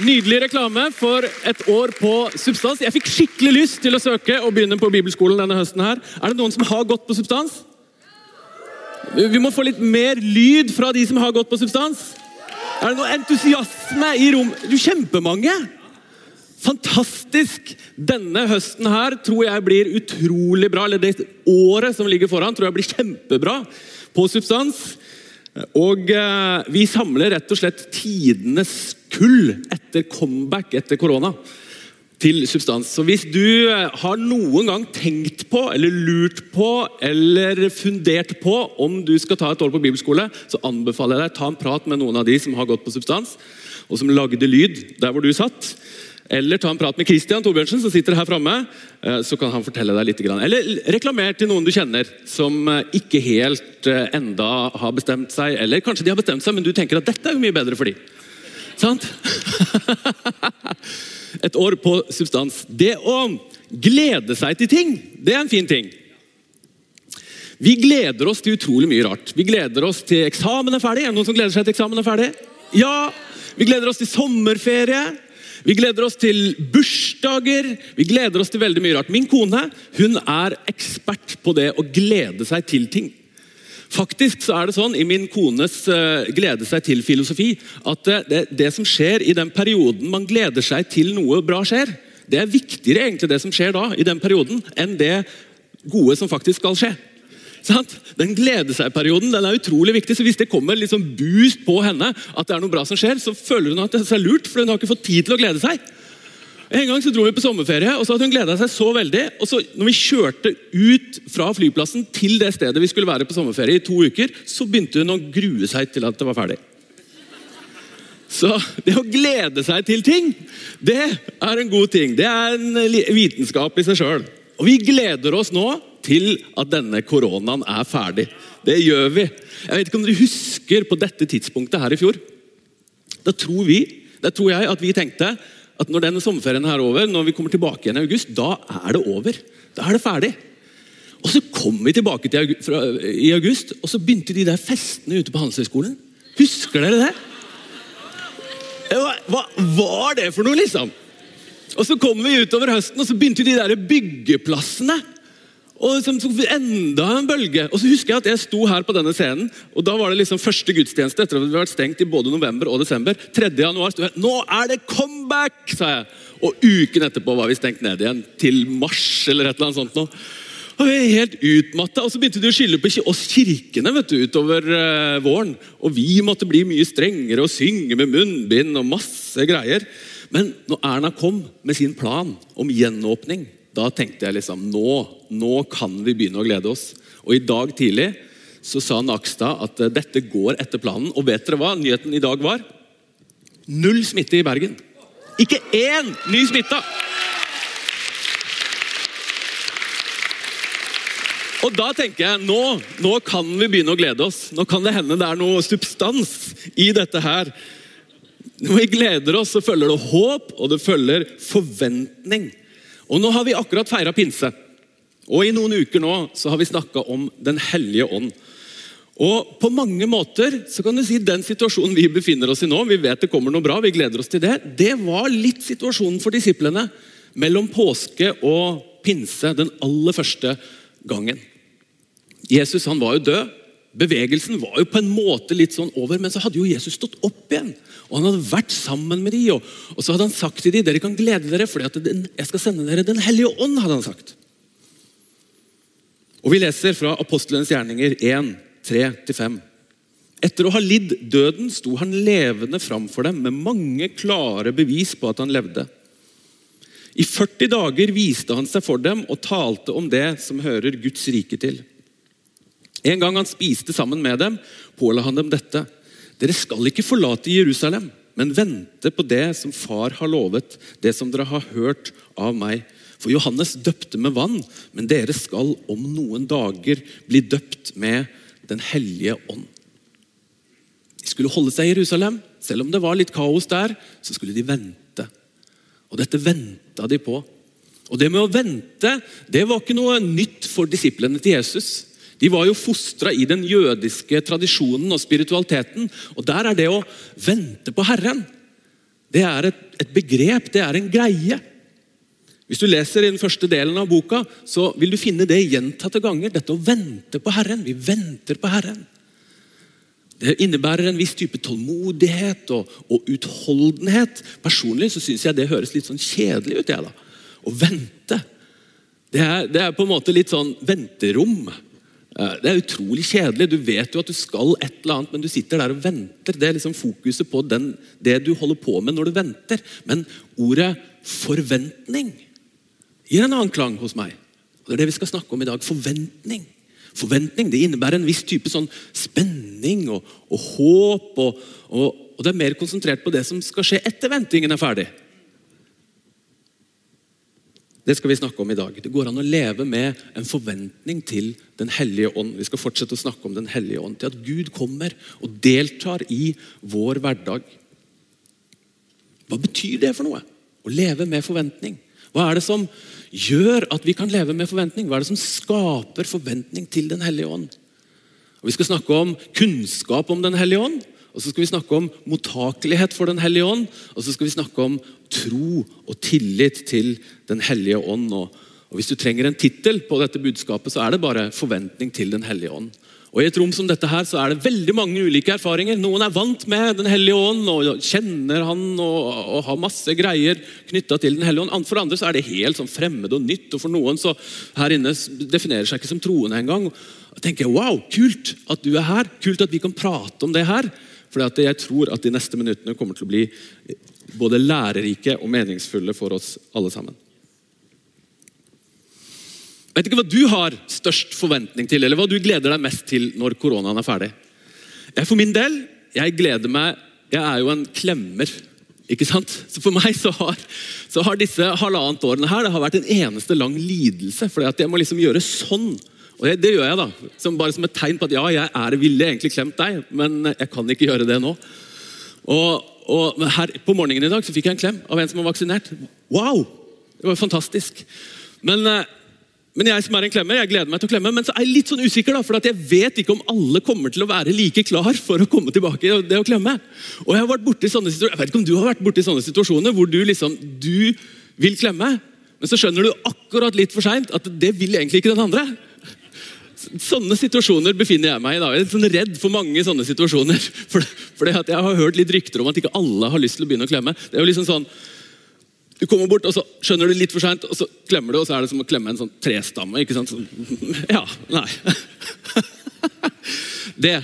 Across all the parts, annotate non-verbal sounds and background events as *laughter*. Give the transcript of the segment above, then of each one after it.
Nydelig reklame for et år på Substans. Jeg fikk skikkelig lyst til å søke og begynne på bibelskolen denne høsten. her. Er det noen som har gått på Substans? Vi må få litt mer lyd fra de som har gått på Substans. Er det noe entusiasme i rom? Du, Kjempemange! Fantastisk! Denne høsten her tror jeg blir utrolig bra. Eller det året som ligger foran, tror jeg blir kjempebra på Substans. Og eh, vi samler rett og slett tidenes kull etter comeback etter korona til substans. Så hvis du eh, har noen gang tenkt på, eller lurt på, eller fundert på om du skal ta et år på bibelskole, så anbefaler jeg deg ta en prat med noen av de som har gått på substans, og som lagde lyd der hvor du satt. Eller ta en prat med Christian Torbjørnsen, som sitter her framme. Eh, så kan han fortelle deg litt. Eller reklamer til noen du kjenner, som eh, ikke helt enda har bestemt seg. Eller kanskje de har bestemt seg, men du tenker at dette er jo mye bedre for dem. Sant? *laughs* Et år på substans. Det å glede seg til ting, det er en fin ting. Vi gleder oss til utrolig mye rart. Vi gleder oss til eksamen er ferdig. Er det noen som gleder seg til eksamen er ferdig? Ja! Vi gleder oss til sommerferie. Vi gleder oss til bursdager. Vi gleder oss til veldig mye rart. Min kone hun er ekspert på det å glede seg til ting. Faktisk så er det sånn i min kones uh, glede seg til-filosofi at uh, det, det, som skjer i den perioden man gleder seg til noe bra skjer, det er viktigere egentlig det som skjer da, i den perioden, enn det gode som faktisk skal skje. Den glede seg-perioden den er utrolig viktig. så Hvis det kommer liksom boost på henne, at det er noe bra som skjer, så føler hun at det er lurt, for hun har ikke fått tid til å glede seg. En gang så dro vi på sommerferie, og så hadde hun gleda seg så veldig. og så når vi kjørte ut fra flyplassen til det stedet vi skulle være på sommerferie i to uker, så begynte hun å grue seg til at det var ferdig. Så det å glede seg til ting, det er en god ting. Det er en vitenskap i seg sjøl. Og vi gleder oss nå til at denne koronaen er ferdig. Det gjør vi. Jeg vet ikke om dere husker på dette tidspunktet her i fjor. Da tror vi, da tror jeg at vi tenkte at når denne sommerferien er over, når vi kommer tilbake igjen i august, da er det over. Da er det ferdig. Og Så kom vi tilbake august, fra, i august, og så begynte de der festene ute på Handelshøyskolen. Husker dere det? Hva, hva var det for noe, liksom? Og Så kom vi utover høsten, og så begynte de der byggeplassene og så tok enda en bølge. Og så husker jeg at jeg sto her på denne scenen, og da var det liksom første gudstjeneste etter at vi hadde vært stengt i både november og desember. 3. januar sto jeg Nå er det comeback! sa jeg. Og uken etterpå var vi stengt ned igjen. Til mars eller et eller annet sånt noe. Og vi er helt utmatta. Og så begynte de å skylde på oss kirkene vet du, utover uh, våren. Og vi måtte bli mye strengere og synge med munnbind og masse greier. Men når Erna kom med sin plan om gjenåpning da tenkte jeg liksom nå, nå kan vi begynne å glede oss. Og i dag tidlig så sa Nakstad at eh, dette går etter planen. Og vet dere hva nyheten i dag var? Null smitte i Bergen. Ikke én ny smitta! Og da tenker jeg nå, nå kan vi begynne å glede oss. Nå kan det hende det er noe substans i dette her. Når vi gleder oss, så følger det håp, og det følger forventning. Og Nå har vi akkurat feira pinse. Og I noen uker nå så har vi snakka om Den hellige ånd. Og På mange måter så kan du si den situasjonen vi befinner oss i nå, vi vet det kommer noe bra, vi gleder oss til det, det var litt situasjonen for disiplene mellom påske og pinse den aller første gangen. Jesus han var jo død. Bevegelsen var jo på en måte litt sånn over, men så hadde jo Jesus stått opp igjen. Og Han hadde vært sammen med dem, og, og så hadde han sagt til dem dere kan glede dere, for jeg skal sende dere Den hellige ånd. hadde han sagt. Og Vi leser fra apostlenes gjerninger 1, 3-5. Etter å ha lidd døden sto han levende framfor dem med mange klare bevis på at han levde. I 40 dager viste han seg for dem og talte om det som hører Guds rike til. En gang han spiste sammen med dem, påla han dem dette. Dere skal ikke forlate Jerusalem, men vente på det som far har lovet, det som dere har hørt av meg. For Johannes døpte med vann, men dere skal om noen dager bli døpt med Den hellige ånd. De skulle holde seg i Jerusalem. Selv om det var litt kaos der, så skulle de vente. Og dette venta de på. Og Det med å vente det var ikke noe nytt for disiplene til Jesus. De var jo fostra i den jødiske tradisjonen og spiritualiteten. og Der er det å vente på Herren det er et, et begrep, det er en greie. Hvis du leser i den første delen av boka, så vil du finne det gjentatte ganger. Dette å vente på Herren. Vi venter på Herren. Det innebærer en viss type tålmodighet og, og utholdenhet. Personlig så syns jeg det høres litt sånn kjedelig ut. jeg da. Å vente. Det er, det er på en måte litt sånn venterom. Eh, det er utrolig kjedelig. Du vet jo at du skal et eller annet, men du sitter der og venter. Det er liksom fokuset på den, det du holder på med når du venter. Men ordet forventning gir en annen klang hos meg. Og Det er det vi skal snakke om i dag. Forventning. Forventning det innebærer en viss type sånn spenning og, og håp. Og, og, og det er mer konsentrert på det som skal skje etter ventingen er ferdig. Det skal vi snakke om i dag. Det går an å leve med en forventning til Den hellige ånd. Vi skal fortsette å snakke om Den hellige ånd. Til at Gud kommer og deltar i vår hverdag. Hva betyr det for noe? Å leve med forventning. Hva er det som gjør at vi kan leve med forventning? Hva er det som skaper forventning til Den hellige ånd? Og vi skal snakke om kunnskap om Den hellige ånd. Og så skal vi snakke om mottakelighet for Den hellige ånd. Og så skal vi snakke om tro og tillit til Den hellige ånd. Og, Hvis du trenger en tittel på dette budskapet, så er det bare 'Forventning til Den hellige ånd'. Og I et rom som dette her så er det veldig mange ulike erfaringer. Noen er vant med Den hellige ånd og kjenner han og, og har masse greier knytta til Den hellige ånd. For andre så er det helt sånn fremmed og nytt. Og for noen så her inne definerer seg ikke som troende engang. Jeg tenker Wow, kult at du er her. Kult at vi kan prate om det her. For jeg tror at de neste minuttene kommer til å bli både lærerike og meningsfulle for oss alle sammen. Jeg vet ikke hva du har størst forventning til, eller hva du gleder deg mest til når koronaen er ferdig. Jeg For min del, jeg gleder meg Jeg er jo en klemmer. ikke sant? Så For meg så har, så har disse halvannet årene her det har vært en eneste lang lidelse. For jeg må liksom gjøre sånn og det, det, gjør jeg, da. Som, bare som et tegn på at ja, jeg er, ville egentlig klemt deg, men jeg kan ikke gjøre det nå. Og, og her På morgenen i dag så fikk jeg en klem av en som var vaksinert. Wow! Det var fantastisk. Men, eh, men jeg som er en klemmer, jeg gleder meg til å klemme, men så er jeg litt sånn usikker. da, for jeg vet ikke om alle kommer til å være like klar for å komme tilbake i det å klemme. Og Jeg har vært borte i sånne situasjoner, jeg vet ikke om du har vært borte i sånne situasjoner hvor du liksom, du vil klemme, men så skjønner du akkurat litt for seint at det vil egentlig ikke den andre. Sånne situasjoner befinner jeg meg i. da. Jeg er sånn redd for mange sånne situasjoner. *laughs* For, at Jeg har hørt litt rykter om at ikke alle har lyst til å begynne å klemme. Det er jo liksom sånn, Du kommer bort, og så skjønner du litt for seint, og så klemmer du, og så er det som å klemme en sånn trestamme. ikke sant? Så, *laughs* ja, nei. *laughs* Det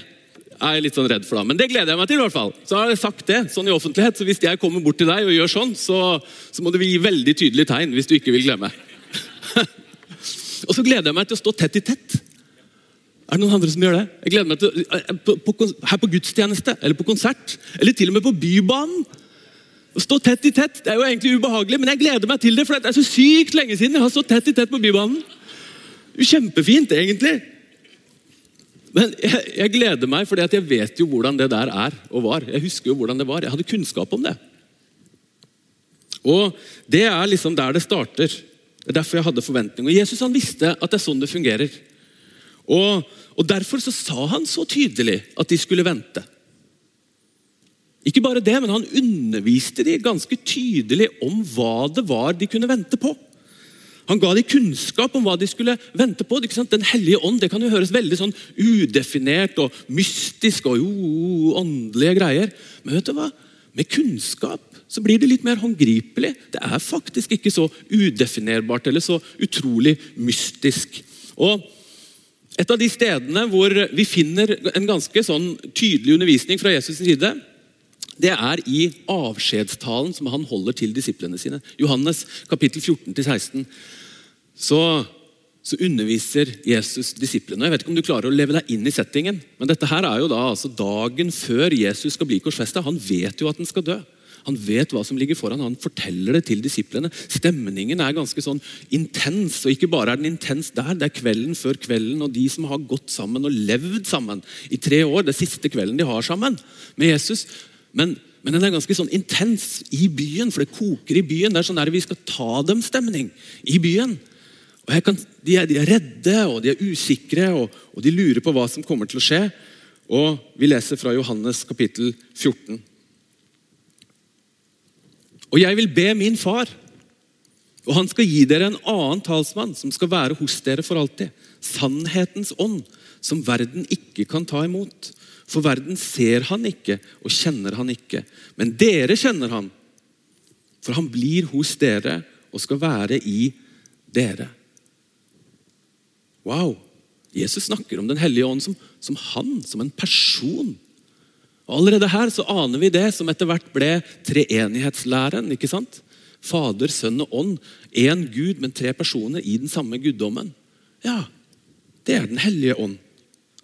er jeg litt sånn redd for, da. Men det gleder jeg meg til. i hvert fall. Så har jeg sagt det sånn i offentlighet, så Hvis jeg kommer bort til deg og gjør sånn, så, så må du gi veldig tydelig tegn hvis du ikke vil glemme. *laughs* og så gleder jeg meg til å stå tett i tett. Er det noen andre som gjør det? Jeg gleder meg til, eh, på, på, Her på gudstjeneste, eller på konsert, eller til og med på Bybanen. Å stå tett i tett det er jo egentlig ubehagelig, men jeg gleder meg til det. For det er så sykt lenge siden jeg har stått tett i tett på Bybanen. Kjempefint, egentlig. Men jeg, jeg gleder meg, for jeg vet jo hvordan det der er og var. Jeg husker jo hvordan det var. Jeg hadde kunnskap om det. Og Det er liksom der det starter. Det er derfor jeg hadde forventning. Og Jesus han visste at det er sånn det fungerer. Og, og Derfor så sa han så tydelig at de skulle vente. Ikke bare det, men han underviste de ganske tydelig om hva det var de kunne vente på. Han ga dem kunnskap om hva de skulle vente på. Den hellige ånd det kan jo høres veldig sånn udefinert og mystisk og jo, åndelige greier. Men vet du hva? med kunnskap så blir det litt mer håndgripelig. Det er faktisk ikke så udefinerbart eller så utrolig mystisk. Og et av de stedene hvor vi finner en ganske sånn tydelig undervisning fra Jesus' side, det er i avskjedstalen som han holder til disiplene sine. Johannes kapittel 14-16. Så, så, underviser Jesus disiplene. Jeg vet ikke om du klarer å leve deg inn i settingen, men dette her er jo da altså dagen før Jesus skal bli korsfesta. Han vet jo at han skal dø. Han vet hva som ligger foran. Han forteller det til disiplene. Stemningen er ganske sånn intens. Og ikke bare er den intens der, det er kvelden før kvelden. Og de som har gått sammen og levd sammen i tre år, det siste kvelden de har sammen med Jesus. Men, men den er ganske sånn intens i byen, for det koker i byen. Det er sånn der vi skal ta dem-stemning i byen. Og kan, de, er, de, er, redde og de er usikre og, og de lurer på hva som kommer til å skje. Og Vi leser fra Johannes kapittel 14. Og jeg vil be min far, og han skal gi dere en annen talsmann som skal være hos dere for alltid. Sannhetens ånd, som verden ikke kan ta imot. For verden ser han ikke og kjenner han ikke. Men dere kjenner han, for han blir hos dere og skal være i dere. Wow! Jesus snakker om Den hellige ånd som, som han, som en person. Og Allerede her så aner vi det som etter hvert ble treenighetslæren. ikke sant? Fader, Sønn og Ånd. Én Gud, men tre personer i den samme guddommen. Ja, det er Den hellige ånd.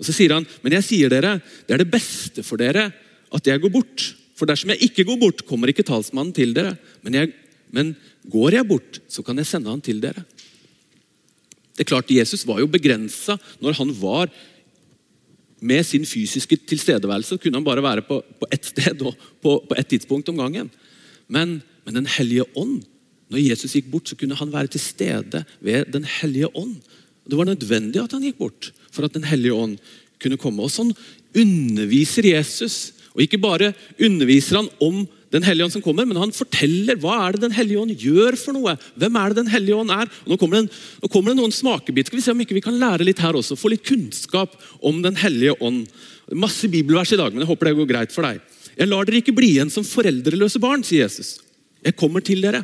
Og Så sier han, men jeg sier dere, det er det beste for dere at jeg går bort. For dersom jeg ikke går bort, kommer ikke talsmannen til dere. Men, jeg, men går jeg bort, så kan jeg sende han til dere. Det er klart, Jesus var jo begrensa når han var med sin fysiske tilstedeværelse. kunne han bare være på, på ett sted og på, på ett tidspunkt om gangen. Men, men Den hellige ånd Når Jesus gikk bort, så kunne han være til stede ved Den hellige ånd. Det var nødvendig at han gikk bort for at Den hellige ånd kunne komme. Og Sånn underviser Jesus. Og ikke bare underviser han om den hellige ånd som kommer, men han forteller hva er det Den hellige ånd gjør for noe. Hvem er det Den hellige ånd er? Nå, kommer det en, nå kommer det noen smakebiter. Skal vi se om ikke vi kan lære litt her også. Få litt kunnskap om Den hellige ånd. Masse bibelvers i dag, men jeg håper det går greit for deg. Jeg lar dere ikke bli igjen som foreldreløse barn, sier Jesus. Jeg kommer til dere.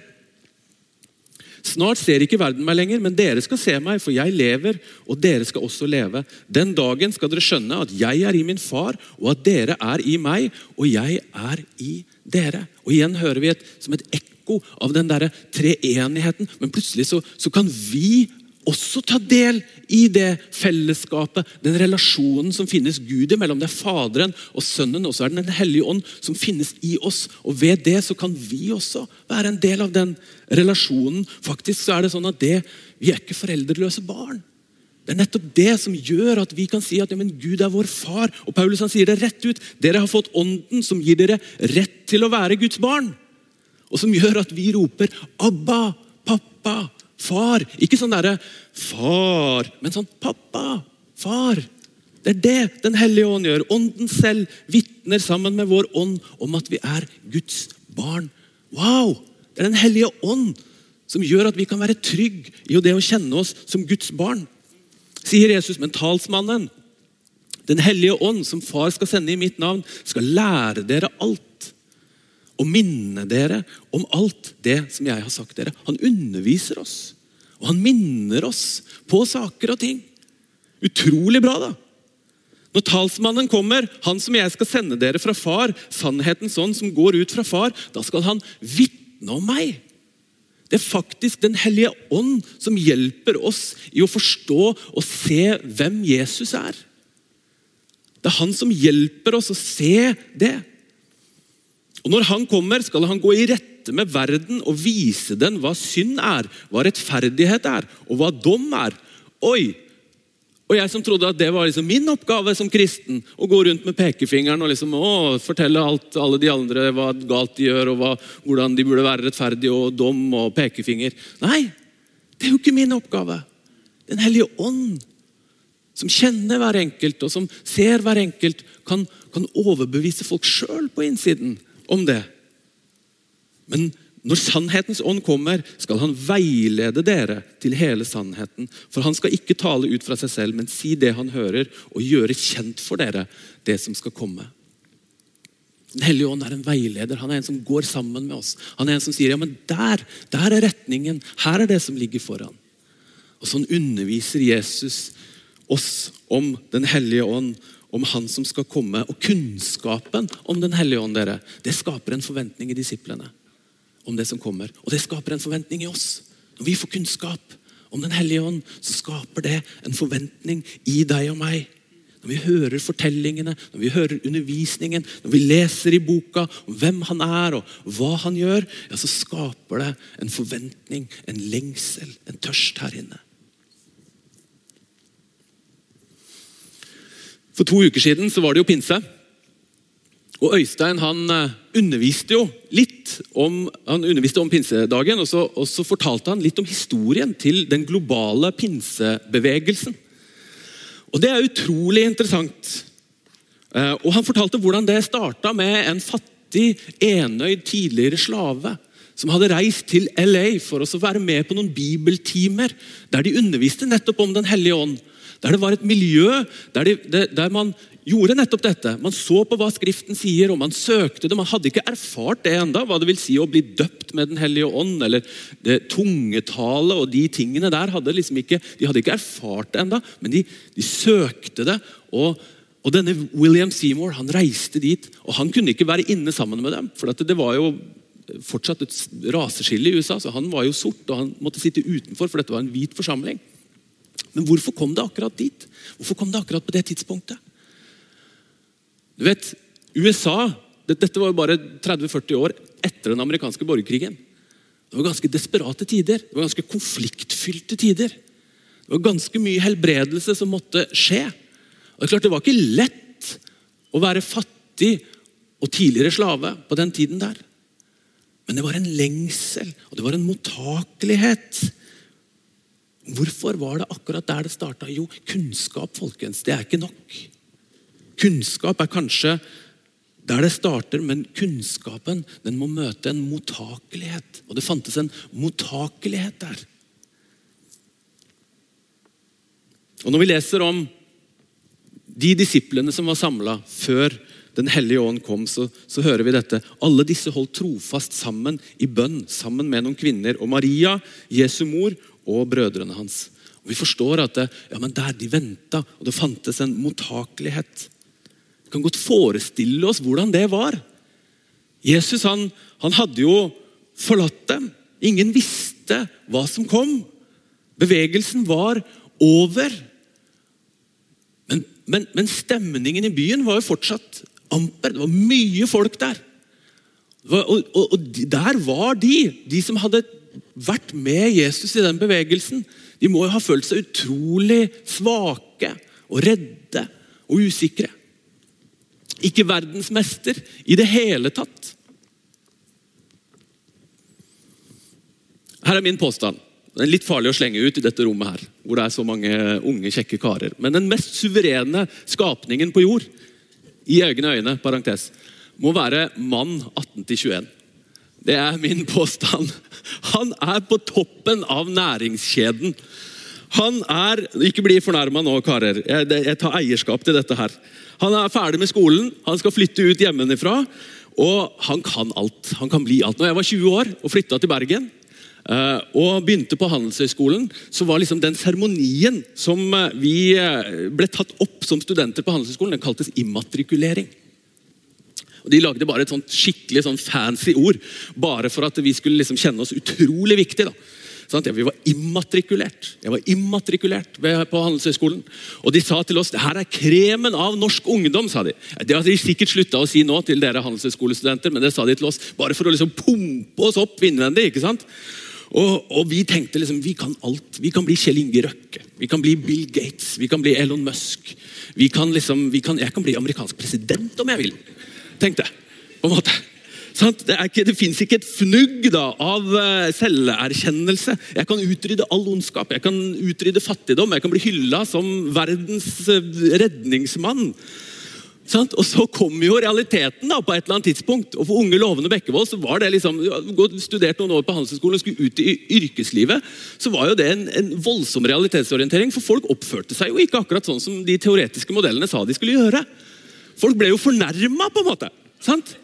Snart ser ikke verden meg lenger, men dere skal se meg, for jeg lever, og dere skal også leve. Den dagen skal dere skjønne at jeg er i min far, og at dere er i meg, og jeg er i dere. Og Igjen hører vi et, som et ekko av den der treenigheten, men plutselig så, så kan vi også ta del i det fellesskapet, den relasjonen som finnes Gud imellom. Det er Faderen og Sønnen, og så er det Den hellige ånd som finnes i oss. Og Ved det så kan vi også være en del av den relasjonen. Faktisk så er det sånn at det, Vi er ikke foreldreløse barn. Det er nettopp det som gjør at vi kan si at ja, Gud er vår far. Og Paulus han sier det rett ut. Dere har fått ånden som gir dere rett til å være Guds barn. Og som gjør at vi roper 'Abba, pappa'. Far. Ikke sånn derre far, men sånn pappa. Far. Det er det Den hellige ånd gjør. Ånden selv vitner sammen med vår ånd om at vi er Guds barn. Wow! Det er Den hellige ånd som gjør at vi kan være trygge i det å kjenne oss som Guds barn. Sier Jesus, men talsmannen, Den hellige ånd, som far skal sende i mitt navn, skal lære dere alt og minne dere om alt det som jeg har sagt dere. Han underviser oss, og han minner oss på saker og ting. Utrolig bra, da. Når talsmannen kommer, han som jeg skal sende dere fra far, sannhetens ånd som går ut fra far, da skal han vitne om meg. Det er faktisk Den hellige ånd som hjelper oss i å forstå og se hvem Jesus er. Det er han som hjelper oss å se det. Og Når han kommer, skal han gå i rette med verden og vise den hva synd er, hva rettferdighet er, og hva dom er. Oi! Og jeg som trodde at det var liksom min oppgave som kristen, å gå rundt med pekefingeren og liksom, å, fortelle alt, alle de andre hva galt de gjør, og hva, hvordan de burde være rettferdige, og dom og pekefinger. Nei, det er jo ikke min oppgave. Den hellige ånd, som kjenner hver enkelt, og som ser hver enkelt, kan, kan overbevise folk sjøl på innsiden om det. Men når sannhetens ånd kommer, skal han veilede dere til hele sannheten. For han skal ikke tale ut fra seg selv, men si det han hører, og gjøre kjent for dere det som skal komme. Den hellige ånd er en veileder. Han er en som går sammen med oss. Han er en som sier ja, men der, der er retningen. Her er det som ligger foran. Og Sånn underviser Jesus oss om Den hellige ånd om Han som skal komme. Og kunnskapen om Den hellige ånd dere, det skaper en forventning i disiplene. om det som kommer. Og det skaper en forventning i oss. Når vi får kunnskap om Den hellige ånd, så skaper det en forventning i deg og meg. når vi hører fortellingene, når vi hører undervisningen, når vi leser i boka om hvem han er og hva han gjør, ja, så skaper det en forventning, en lengsel, en tørst her inne. For to uker siden så var det jo pinse. Og Øystein han eh, underviste jo litt om, underviste om pinsedagen, og så, og så fortalte han litt om historien til den globale pinsebevegelsen. Og Det er utrolig interessant. Eh, og Han fortalte hvordan det starta med en fattig, enøyd tidligere slave som hadde reist til LA for å være med på noen bibeltimer der de underviste nettopp om Den hellige ånd. Der det var et miljø der, de, der man gjorde nettopp dette. Man så på hva Skriften sier, og man søkte det. Man hadde ikke erfart det enda, hva det vil si å bli døpt med Den hellige ånd, eller det tungetale og de tingene der. Hadde liksom ikke, de hadde ikke erfart det enda, men de, de søkte det. og og denne William Seymour han reiste dit, og han kunne ikke være inne sammen med dem. For det var jo fortsatt et raseskille i USA, så han var jo sort, og han måtte sitte utenfor, for dette var en hvit forsamling. Men hvorfor kom det akkurat dit? Hvorfor kom det akkurat på det tidspunktet? Du vet, USA Dette var jo bare 30-40 år etter den amerikanske borgerkrigen. Det var ganske desperate tider. Det var ganske konfliktfylte tider. Det var ganske mye helbredelse som måtte skje. Og klart det var ikke lett å være fattig og tidligere slave på den tiden der. Men det var en lengsel, og det var en mottakelighet. Hvorfor var det akkurat der det starta? Jo, kunnskap, folkens. Det er ikke nok. Kunnskap er kanskje der det starter, men kunnskapen den må møte en mottakelighet. Og det fantes en mottakelighet der. Og Når vi leser om de disiplene som var samla før Den hellige ånd kom, så, så, hører vi dette. Alle disse holdt trofast sammen i bønn, sammen med noen kvinner. Og Maria, Jesu mor, og brødrene hans. Og Vi forstår at det, ja, men der de venta, og det fantes en mottakelighet. Vi kan godt forestille oss hvordan det var. Jesus han, han hadde jo forlatt dem. Ingen visste hva som kom. Bevegelsen var over. Men, men, men stemningen i byen var jo fortsatt amper. Det var mye folk der. Og, og, og, der var de, de som hadde vært med Jesus i den bevegelsen. De må jo ha følt seg utrolig svake og redde og usikre. Ikke verdensmester i det hele tatt. Her er min påstand. Den er litt farlig å slenge ut i dette rommet her, hvor det er så mange unge, kjekke karer. Men den mest suverene skapningen på jord, i egne øyne, parentes, må være mann 18-21. Det er min påstand. Han er på toppen av næringskjeden. Han er Ikke bli fornærma nå, karer. Jeg, jeg tar eierskap til dette her. Han er ferdig med skolen, han skal flytte ut hjemmefra. Og han kan alt. Han kan bli alt. Når jeg var 20 år og flytta til Bergen eh, og begynte på Handelshøyskolen, så var liksom den seremonien som eh, vi eh, ble tatt opp som studenter på Handelshøyskolen, den kaltes immatrikulering. Og De lagde bare et sånt skikkelig sånn fancy ord, bare for at vi skulle liksom kjenne oss utrolig viktige. da. Sånn, vi var immatrikulert. Jeg var immatrikulert på Handelshøyskolen. Og de sa til oss det her er kremen av norsk ungdom. sa de. Det har de sikkert slutta å si nå til dere handelshøyskolestudenter, men det sa de til oss bare for å liksom pumpe oss opp innvendig. ikke sant? Og, og, vi tenkte liksom, vi kan alt. Vi kan bli Kjell Inge Røkke, vi kan bli Bill Gates, vi kan bli Elon Musk. Kan liksom, kan, jeg kan bli amerikansk president om jeg vil, tenkte det. på en måte. Det, ikke, det fins ikke et fnugg da, av eh, selverkjennelse. Jeg kan utrydde all ondskap, jeg kan utrydde fattigdom, jeg kan bli hylla som verdens redningsmann. redningsmann. Og Så kom jo realiteten da, på et eller annet tidspunkt. Og For unge lovende Bekkevold så var det liksom, studert noen år på Handelshøyskolen og skulle ut i yrkeslivet, så var jo det en, en, voldsom realitetsorientering. For folk oppførte seg jo ikke akkurat sånn som de teoretiske modellene sa de skulle gjøre. Folk ble jo fornærma, på en måte. sant?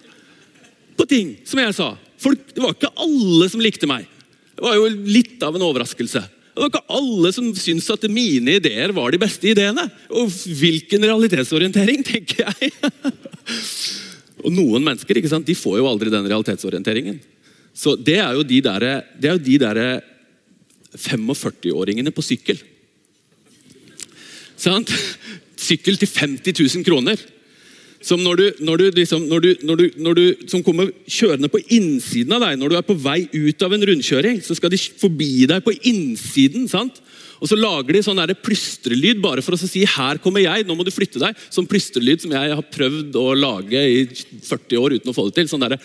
på ting, som jeg sa. Folk, det var ikke alle som likte meg. Det var jo litt av en overraskelse. Det var ikke alle som syntes at mine ideer var de beste ideene. Og hvilken realitetsorientering, tenker jeg. *laughs* og noen mennesker ikke sant, de får jo aldri den realitetsorienteringen. Så det er jo de der, er jo de der 45-åringene på sykkel. Sant? sykkel til 50 000 kroner. Som når du, når du, liksom, når du, som kommer kjørende på innsiden av deg. Når du er på vei ut av en rundkjøring, så skal de forbi deg på innsiden. sant? Og så lager de sånn der plystrelyd bare for å si 'her kommer jeg', nå må du flytte deg. Sånn plystrelyd som jeg har prøvd å lage i 40 år uten å få det til. Sånn, der,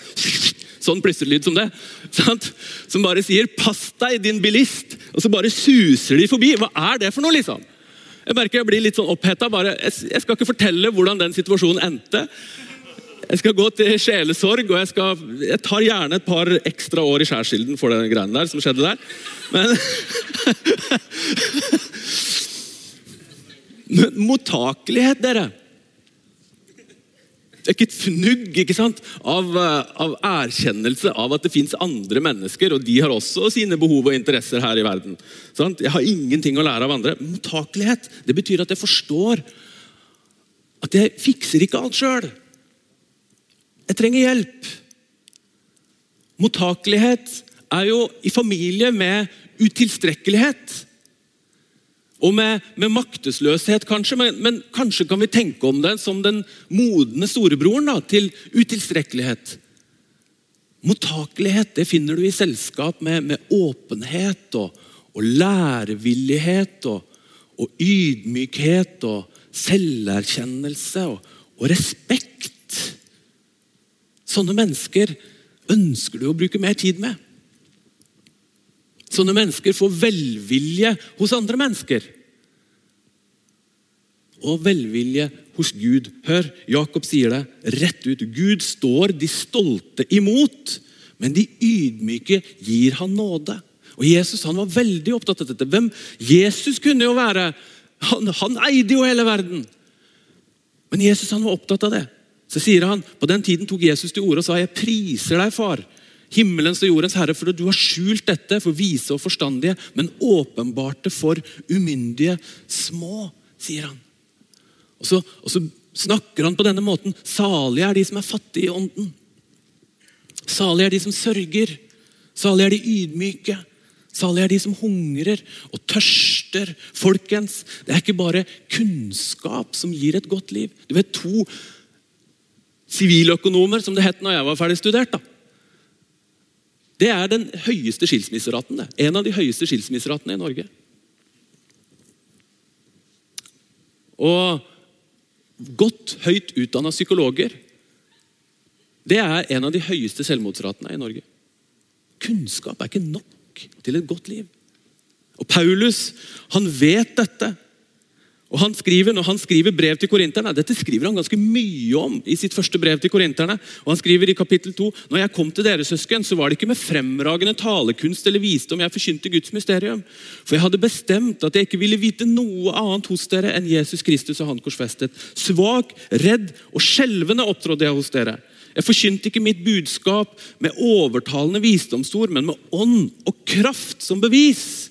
sånn plystrelyd som det. Sant? Som bare sier 'pass deg, din bilist', og så bare suser de forbi. Hva er det for noe, liksom? Jeg merker jeg blir litt sånn oppheta. Jeg skal ikke fortelle hvordan den situasjonen endte. Jeg skal gå til sjelesorg, og jeg, skal, jeg tar gjerne et par ekstra år i skjærsilden for den greiene der som skjedde der. Men, *laughs* Men mottakelighet, dere er ikke et fnugg ikke sant? Av, eh, av erkjennelse av at det fins andre mennesker, og de har også sine behov og interesser her i verden. Sant? Jeg har ingenting å lære av andre. Mottakelighet det betyr at jeg forstår at jeg fikser ikke alt sjøl. Jeg trenger hjelp. Mottakelighet er jo i familie med utilstrekkelighet. Og med, med maktesløshet, kanskje, men, men, kanskje kan vi tenke om det som den modne storebroren da, til utilstrekkelighet. Mottakelighet det finner du i selskap med, med åpenhet og, og lærevillighet og, og, ydmykhet og selverkjennelse og, og respekt. Sånne mennesker ønsker du å bruke mer tid med. Sånne mennesker får velvilje hos andre mennesker. Og velvilje hos Gud. Hør, Jakob sier det rett ut. Gud står de stolte imot, men de ydmyke gir han nåde. Og Jesus han var veldig opptatt av dette. Hvem Jesus kunne jo være. Han, han eide jo hele verden. Men Jesus han var opptatt av det. Så sier han, På den tiden tok Jesus til orde og sa, 'Jeg priser deg, far' himmelens og jordens herre, for du har skjult dette for vise og forstandige, men åpenbart for umyndige små, sier han. Og så, og så snakker han på denne måten. Salige er de som er fattige i ånden. Salige er de som sørger. Salige er de ydmyke. Salige er de som hungrer og tørster. Folkens, det er ikke bare kunnskap som gir et godt liv. Du vet, To siviløkonomer, som det het når jeg var ferdig studert, da, det er den høyeste skilsmisseraten. En av de høyeste skilsmisseratene i Norge. Og godt høyt utdanna psykologer det er en av de høyeste selvmordsratene i Norge. Kunnskap er ikke nok til et godt liv. Og Paulus han vet dette. Og han skriver, Når han skriver brev til korinterne, dette skriver han ganske mye om i sitt første brev til korinterne, og han skriver i kapittel 2 når jeg kom til dere søsken, så var det ikke med fremragende talekunst eller visdom jeg forkynte Guds mysterium. For jeg hadde bestemt at jeg ikke ville vite noe annet hos dere enn Jesus Kristus og han korsfestet. Svak, redd og skjelvende opptrådte jeg hos dere. Jeg forkynte ikke mitt budskap med overtalende visdomsord, men med ånd og kraft som bevis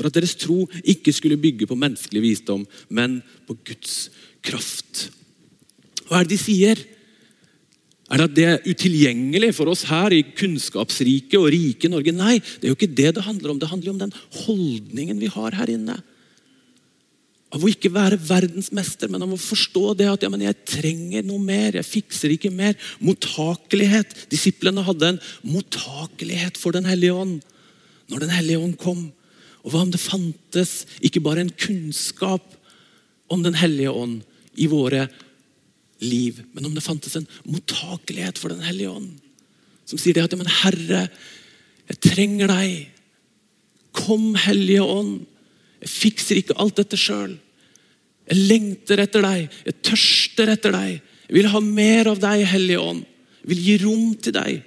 for at deres tro ikke skulle bygge på menneskelig visdom, men på Guds kraft. Hva er det de sier? Er det at det er utilgjengelig for oss her i kunnskapsrike og rike Norge? Nei, det er jo ikke det det handler om. Det handler om den holdningen vi har her inne. Av å ikke være verdensmester, men av å forstå det at ja, jeg trenger noe mer. Jeg fikser ikke mer. Mottakelighet. Disiplene hadde en mottakelighet for Den hellige ånd når Den hellige ånd kom. Og hva om det fantes ikke bare en kunnskap om Den hellige ånd i våre liv, men om det fantes en mottakelighet for Den hellige ånd? Som sier det at men Herre, jeg trenger deg. Kom, Hellige ånd. Jeg fikser ikke alt dette sjøl. Jeg lengter etter deg. Jeg tørster etter deg. Jeg vil ha mer av deg, Hellige ånd. Jeg vil gi rom til deg.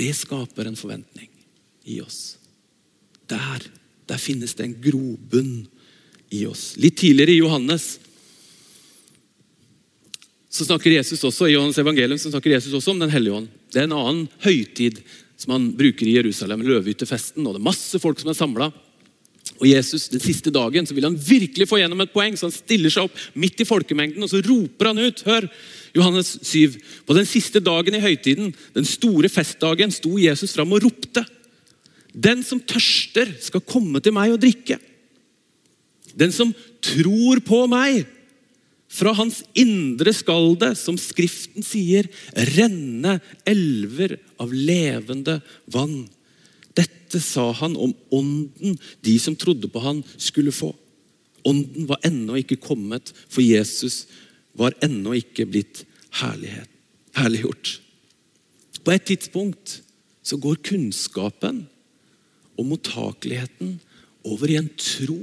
Det skaper en forventning i oss. Der, der finnes det en grobunn i oss. Litt tidligere i Johannes så snakker Jesus også i Johannes evangelium så snakker Jesus også om Den hellige ånd. Det er en annen høytid som han bruker i Jerusalem, løvehyttefesten. og Det er masse folk som er samla. Og Jesus, Den siste dagen så vil han virkelig få gjennom et poeng, så han stiller seg opp midt i folkemengden og så roper han ut. Hør, Johannes 7. På den siste dagen i høytiden, den store festdagen, sto Jesus fram og ropte. Den som tørster, skal komme til meg og drikke. Den som tror på meg, fra hans indre skal det, som Skriften sier, renne elver av levende vann. Dette sa han om ånden de som trodde på han skulle få. Ånden var ennå ikke kommet, for Jesus var ennå ikke blitt herliggjort. På et tidspunkt så går kunnskapen og mottakeligheten over i en tro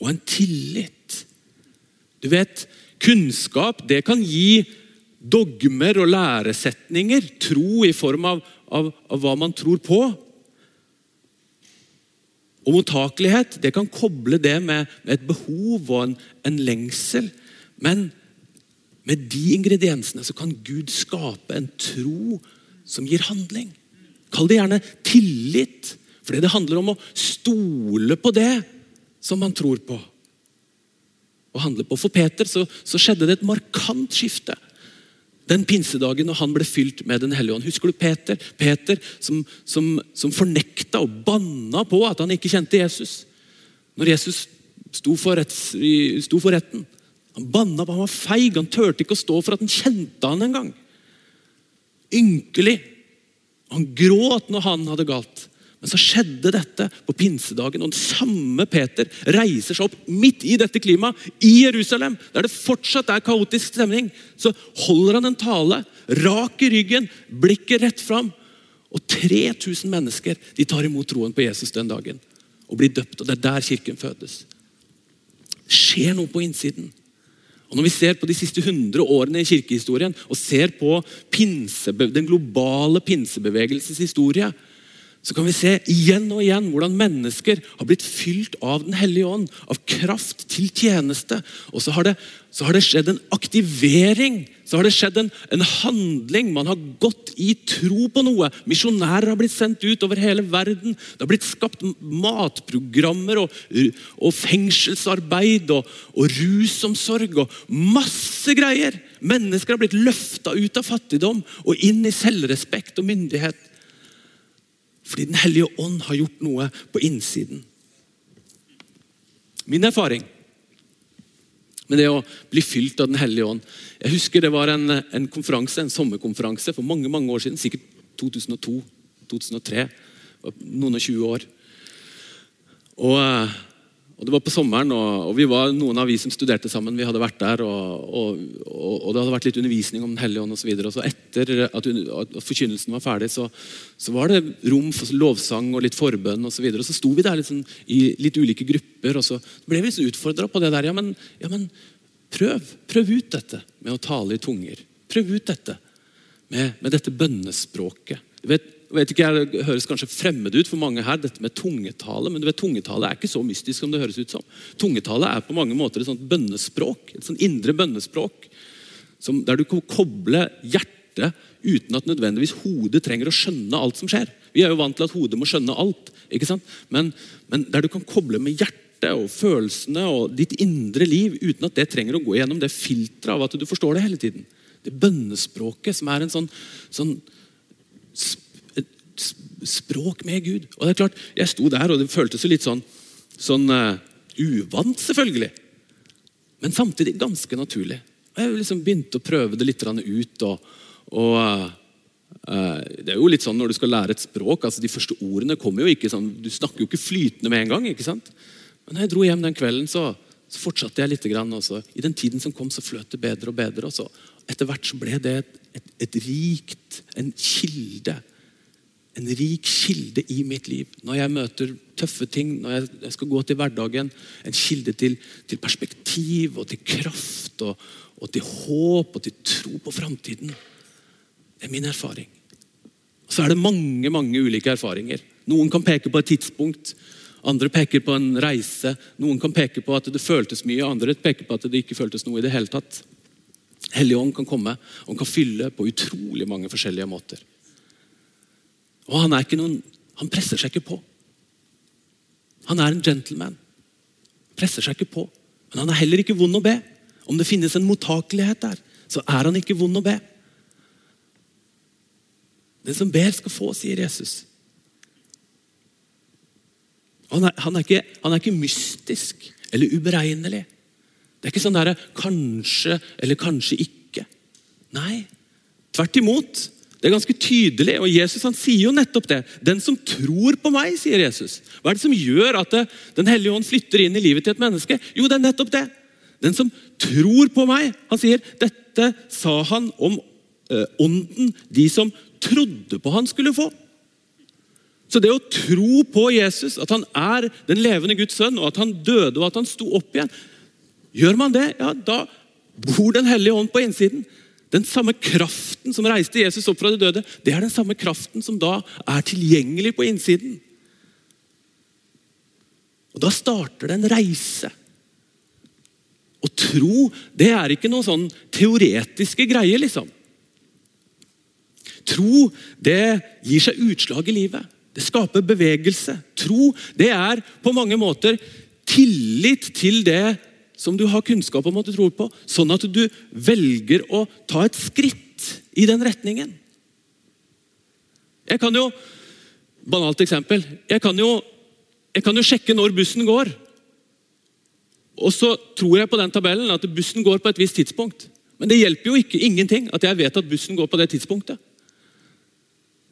og en tillit. Du vet, Kunnskap det kan gi dogmer og læresetninger, tro i form av, av, av hva man tror på. Og mottakelighet det kan koble det med, med et behov og en, en, lengsel. Men med de ingrediensene så kan Gud skape en tro som gir handling. Kall det gjerne tillit. Fordi det handler om å stole på det som man tror på. Og handle på. For Peter så, så skjedde det et markant skifte den pinsedagen når han ble fylt med Den hellige ånd. Husker du Peter? Peter som, som, som fornekta og banna på at han ikke kjente Jesus. Når Jesus sto for, rett, sto for retten. Han banna på, han var feig, han turte ikke å stå for at han kjente han engang. Ynkelig. Han gråt når han hadde galt. Men så skjedde dette på pinsedagen, og den samme Peter reiser seg opp midt i dette klimaet i Jerusalem, der det fortsatt er kaotisk stemning. Så holder han en tale, rak i ryggen, blikket rett fram. Og 3000 mennesker de tar imot troen på Jesus den dagen og blir døpt. og Det er der kirken fødes. Det skjer noe på innsiden. Og Når vi ser på de siste 100 årene i kirkehistorien og ser på den globale pinsebevegelsens historie, så kan vi se igjen og igjen hvordan mennesker har blitt fylt av Den hellige ånd. Av kraft til tjeneste. Og så har det, så har det skjedd en aktivering. Så har det skjedd en, en, handling. Man har gått i tro på noe. Misjonærer har blitt sendt ut over hele verden. Det har blitt skapt matprogrammer og, og fengselsarbeid og, og rusomsorg og masse greier. Mennesker har blitt løfta ut av fattigdom og inn i selvrespekt og myndighet. Fordi Den hellige ånd har gjort noe på innsiden. Min erfaring med det å bli fylt av Den hellige ånd Jeg husker det var en, en konferanse, en sommerkonferanse for mange mange år siden. Sikkert 2002-2003. Noen og 20 år. Og og Det var på sommeren, og, og, vi var noen av vi som studerte sammen. vi hadde vært der, og, og, og Det hadde vært litt undervisning om Den hellige ånd osv. Så, så etter at, at, forkynnelsen var ferdig, så, så, var det rom for lovsang og litt forbønn. Og så, og så sto vi der liksom, i litt ulike grupper, og så ble vi liksom utfordra på det der. Ja men, ja, men prøv, prøv ut dette med å tale i tunger. Prøv ut dette med, med dette bønnespråket. Du vet, vet ikke, Det høres kanskje fremmed ut for mange her, dette med tungetale. Men du vet, tungetale er ikke så mystisk som det høres ut som. Tungetale er på mange måter et sånt bønnespråk, et sånt indre bønnespråk. Som, der du kan koble hjertet uten at nødvendigvis hodet trenger å skjønne alt som skjer. Vi er jo vant til at hodet må skjønne alt. ikke sant? Men, men der du kan koble med hjertet og følelsene og ditt indre liv uten at det trenger å gå gjennom det filteret av at du forstår det hele tiden. Det bønnespråket som er en sånn, sånn språk med Gud. Og det er klart, Jeg sto der, og det føltes jo litt sånn, sånn uh, uvant, selvfølgelig. Men samtidig ganske naturlig. Og Jeg liksom begynte å prøve det litt ut. og, og uh, Det er jo litt sånn når du skal lære et språk. altså De første ordene kommer jo ikke sånn, Du snakker jo ikke flytende med en gang. ikke sant? Men når jeg dro hjem den kvelden, så, så fortsatte jeg litt. Grann, også. I den tiden som kom, så fløt det bedre og bedre. og så Etter hvert så ble det et, et, et rikt, en kilde en rik kilde i mitt liv. Når jeg møter tøffe ting, når jeg skal gå til hverdagen. En kilde til, til perspektiv og til kraft og, og, til håp og til tro på framtiden. Det er min erfaring. Så er det mange mange ulike erfaringer. Noen kan peke på et tidspunkt, andre peker på en reise. Noen kan peke på at det føltes mye, andre peker på at det ikke føltes noe i det hele tatt. Helligånd kan komme og kan fylle på utrolig mange forskjellige måter. Og han, noen, han presser seg ikke på. Han er en gentleman. Presser seg ikke på. Men han er heller ikke vond å be. Om det finnes en mottakelighet der, så er han ikke vond å be. Den som ber, skal få, sier Jesus. Han er, han, er ikke, han er, ikke, mystisk eller uberegnelig. Det er ikke sånn der, kanskje eller kanskje ikke. Nei, tvert imot. Det er ganske tydelig, og Jesus han sier jo nettopp det. Den som tror på meg, sier Jesus. Hva er det som gjør at det, Den hellige ånd flytter inn i livet til et menneske? Jo, det er nettopp det. Den som tror på meg. Han sier dette sa han om øh, ånden de som trodde på han skulle få. Så det å tro på Jesus, at han er den levende Guds sønn, og at han døde og at han sto opp igjen Gjør man det, ja, da bor Den hellige ånd på innsiden. Den samme kraften som reiste Jesus opp fra de døde, det er den samme kraften som da er tilgjengelig på innsiden. Og Da starter det en reise. Å tro det er ikke noen sånn teoretiske greier, liksom. Tro det gir seg utslag i livet. Det skaper bevegelse. Tro det er på mange måter tillit til det som du har kunnskap om at du tror på, sånn at du velger å ta et skritt i den retningen. Jeg kan jo Banalt eksempel. Jeg kan jo, jeg kan jo sjekke når bussen går. Og så tror jeg på den tabellen at bussen går på et visst tidspunkt. Men det hjelper jo ikke ingenting at jeg vet at bussen går på det tidspunktet.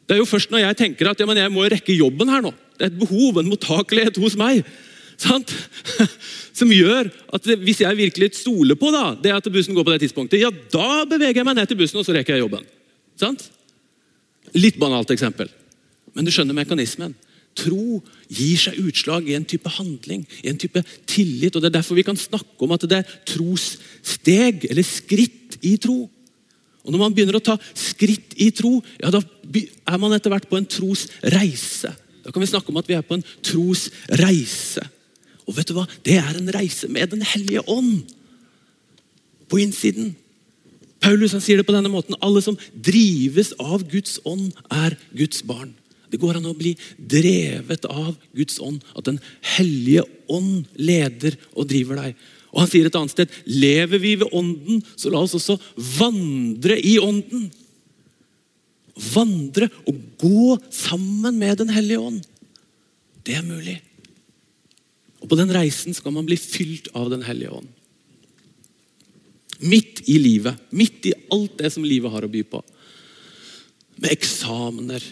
Det er jo først når jeg tenker at ja, jeg må rekke jobben her nå. Det er et behov, en mottakelighet hos meg. Sant? *laughs* Som gjør at hvis jeg virkelig stoler på da, det at bussen går på det tidspunktet, ja, da beveger jeg meg ned til bussen og så rekker jeg jobben. Sant? Litt banalt eksempel. Men du skjønner mekanismen. Tro gir seg utslag i en type handling, i en type tillit. og Det er derfor vi kan snakke om at det er trossteg, eller skritt i tro. Og Når man begynner å ta skritt i tro, ja, da er man etter hvert på en trosreise. Da kan vi snakke om at vi er på en trosreise. Og vet du hva? Det er en reise med Den hellige ånd på innsiden. Paulus han sier det på denne måten. Alle som drives av Guds ånd, er Guds barn. Det går an å bli drevet av Guds ånd. At Den hellige ånd leder og driver deg. Og Han sier et annet sted lever vi ved ånden, så la oss også vandre i ånden. Vandre og gå sammen med Den hellige ånd. Det er mulig. Og På den reisen skal man bli fylt av Den hellige ånd. Midt i livet, midt i alt det som livet har å by på. Med eksamener,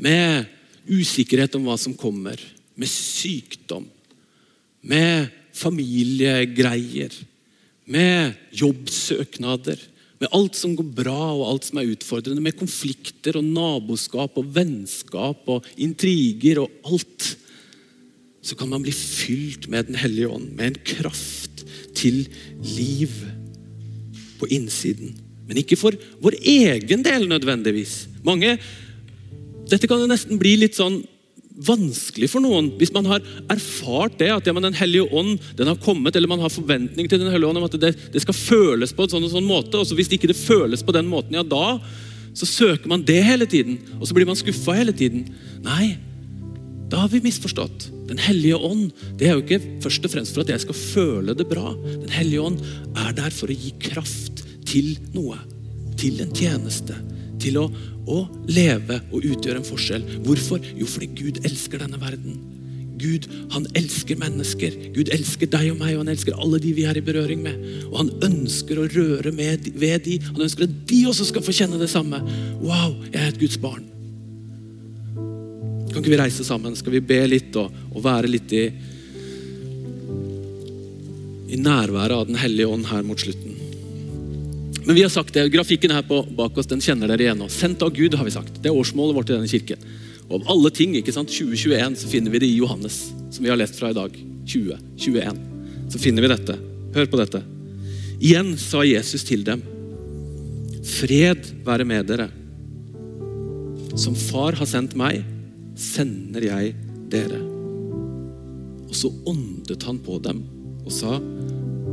med usikkerhet om hva som kommer, med sykdom, med familiegreier, med jobbsøknader, med alt som går bra og alt som er utfordrende, med konflikter og naboskap og vennskap og intriger og alt så kan man bli fylt med Den hellige ånd, med en kraft til liv på innsiden. Men ikke for vår egen del nødvendigvis. Mange, Dette kan jo nesten bli litt sånn vanskelig for noen hvis man har erfart det, at Den hellige ånd den har kommet, eller man har forventning til Den hellige ånd om at det, det skal føles på en sånn og sånn måte. og så Hvis ikke det føles på den måten, ja da så søker man det hele tiden. Og så blir man skuffa hele tiden. Nei, da har vi misforstått. Den hellige ånd det er jo ikke først og fremst for at jeg skal føle det bra. Den hellige ånd er der for å gi kraft til noe. Til en tjeneste. Til å, å leve og utgjøre en forskjell. Hvorfor? Jo, fordi Gud elsker denne verden. Gud han elsker mennesker. Gud elsker deg og meg, og han elsker alle de vi er i berøring med. Og han ønsker å røre med, ved de. Han ønsker at de også skal få kjenne det samme. Wow, jeg er et Guds barn. Kan ikke vi reise sammen? Skal vi be litt og, og være litt i, i nærværet av Den hellige ånd her mot slutten? Men vi har sagt det, Grafikken her på, bak oss den kjenner dere igjen nå. Sendt av Gud, har vi sagt. Det er årsmålet vårt i denne kirken. Og av alle ting, ikke sant, 2021, så finner vi det i Johannes, som vi har lest fra i dag. 2021. Så finner vi dette. Hør på dette. Igjen sa Jesus til dem. Fred være med dere. Som far har sendt meg, sender jeg dere. Og så åndet han på dem og sa,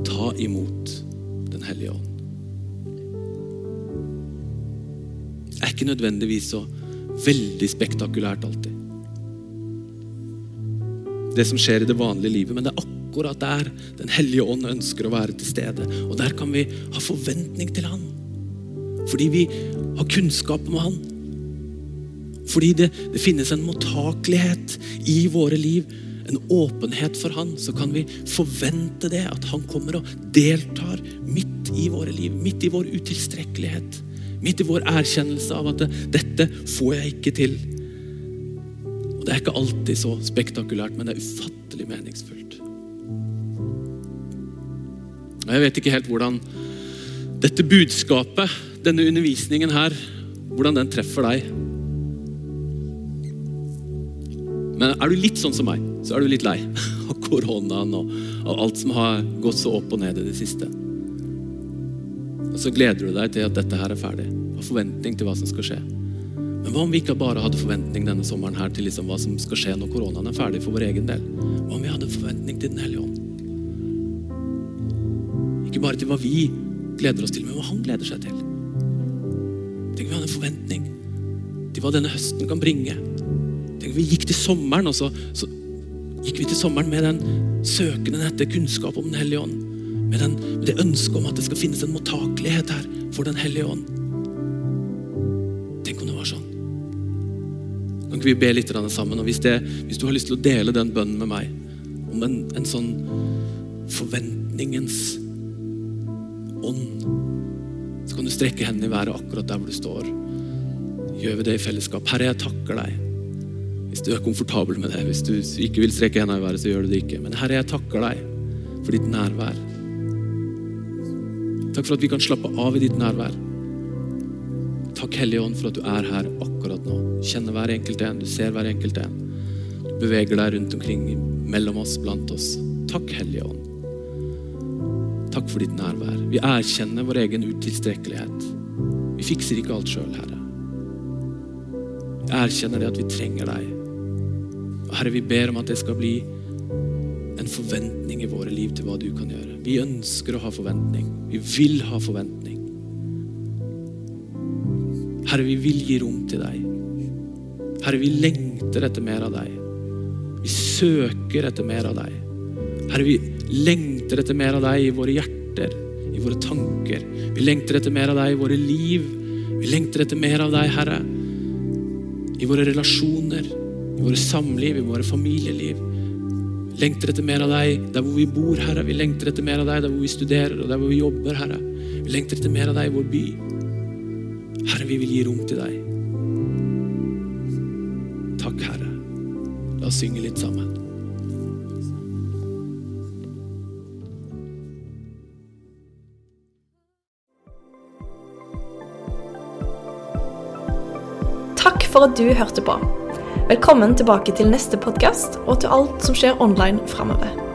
ta imot Den hellige ånd. Det er ikke nødvendigvis så veldig spektakulært alltid. Det som skjer i det vanlige livet, men det er akkurat der Den hellige ånd ønsker å være til stede. Og der kan vi ha forventning til Han. Fordi vi har kunnskap om Han. Fordi det, det finnes en mottakelighet i våre liv. en åpenhet for Han, så kan vi forvente det. At Han kommer og deltar midt i våre liv, midt i vår utilstrekkelighet. Midt i vår erkjennelse av at dette får jeg ikke til. Og Det er ikke alltid så spektakulært, men det er ufattelig meningsfullt. Og Jeg vet ikke helt hvordan dette budskapet, denne undervisningen her, hvordan den treffer deg. Men er du litt sånn som meg, så er du litt lei *laughs* av koronaen og av alt som har gått så opp og ned i det siste. Og så gleder du deg til at dette her er ferdig. Har forventning til hva som skal skje. Men hva om vi ikke bare hadde forventning denne sommeren her til liksom hva som skal skje når koronaen er ferdig for vår egen del? Hva om vi hadde forventning til Den hellige ånd? Ikke bare til hva vi gleder oss til, men hva han gleder seg til. Tenk om vi hadde en forventning til hva denne høsten kan bringe. Vi gikk til sommeren, og så, så gikk vi til sommeren med den søkende etter kunnskap om Den hellige ånd. Med, den, med det ønsket om at det skal finnes en mottakelighet her for Den hellige ånd. Tenk om det var sånn. Kan ikke vi be litt sammen? Og hvis, det, hvis du har lyst til å dele den bønnen med meg, om en, en sånn forventningens ånd, så kan du strekke hendene i været akkurat der hvor du står. Gjør vi det i fellesskap? Herre, jeg takker deg. Hvis du er komfortabel med det. Hvis du ikke vil strekke hendene i været, så gjør du det ikke. Men Herre, jeg takker deg for ditt nærvær. Takk for at vi kan slappe av i ditt nærvær. Takk, Hellige Ånd, for at du er her akkurat nå. Du Kjenner hver enkelt en. Du ser hver enkelt en. Du beveger deg rundt omkring mellom oss, blant oss. Takk, Hellige Ånd. Takk for ditt nærvær. Vi erkjenner vår egen utilstrekkelighet. Vi fikser ikke alt sjøl, Herre. Vi erkjenner det at vi trenger deg. Og Herre, vi ber om at det skal bli en forventning i våre liv til hva du kan gjøre. Vi ønsker å ha forventning. Vi vil ha forventning. Herre, vi vil gi rom til deg. Herre, vi lengter etter mer av deg. Vi søker etter mer av deg. Herre, vi lengter etter mer av deg i våre hjerter, i våre tanker. Vi lengter etter mer av deg i våre liv. Vi lengter etter mer av deg, Herre, i våre relasjoner, i våre samliv, i våre familieliv. Vi lengter etter mer av deg der hvor vi bor, Herre. Vi lengter etter mer av deg der hvor vi studerer og der hvor vi jobber, Herre. Vi lengter etter mer av deg i vår by. Herre, vi vil gi rom til deg. Takk, Herre. La oss synge litt sammen. Takk for at du hørte på. Velkommen tilbake til neste podkast og til alt som skjer online framover.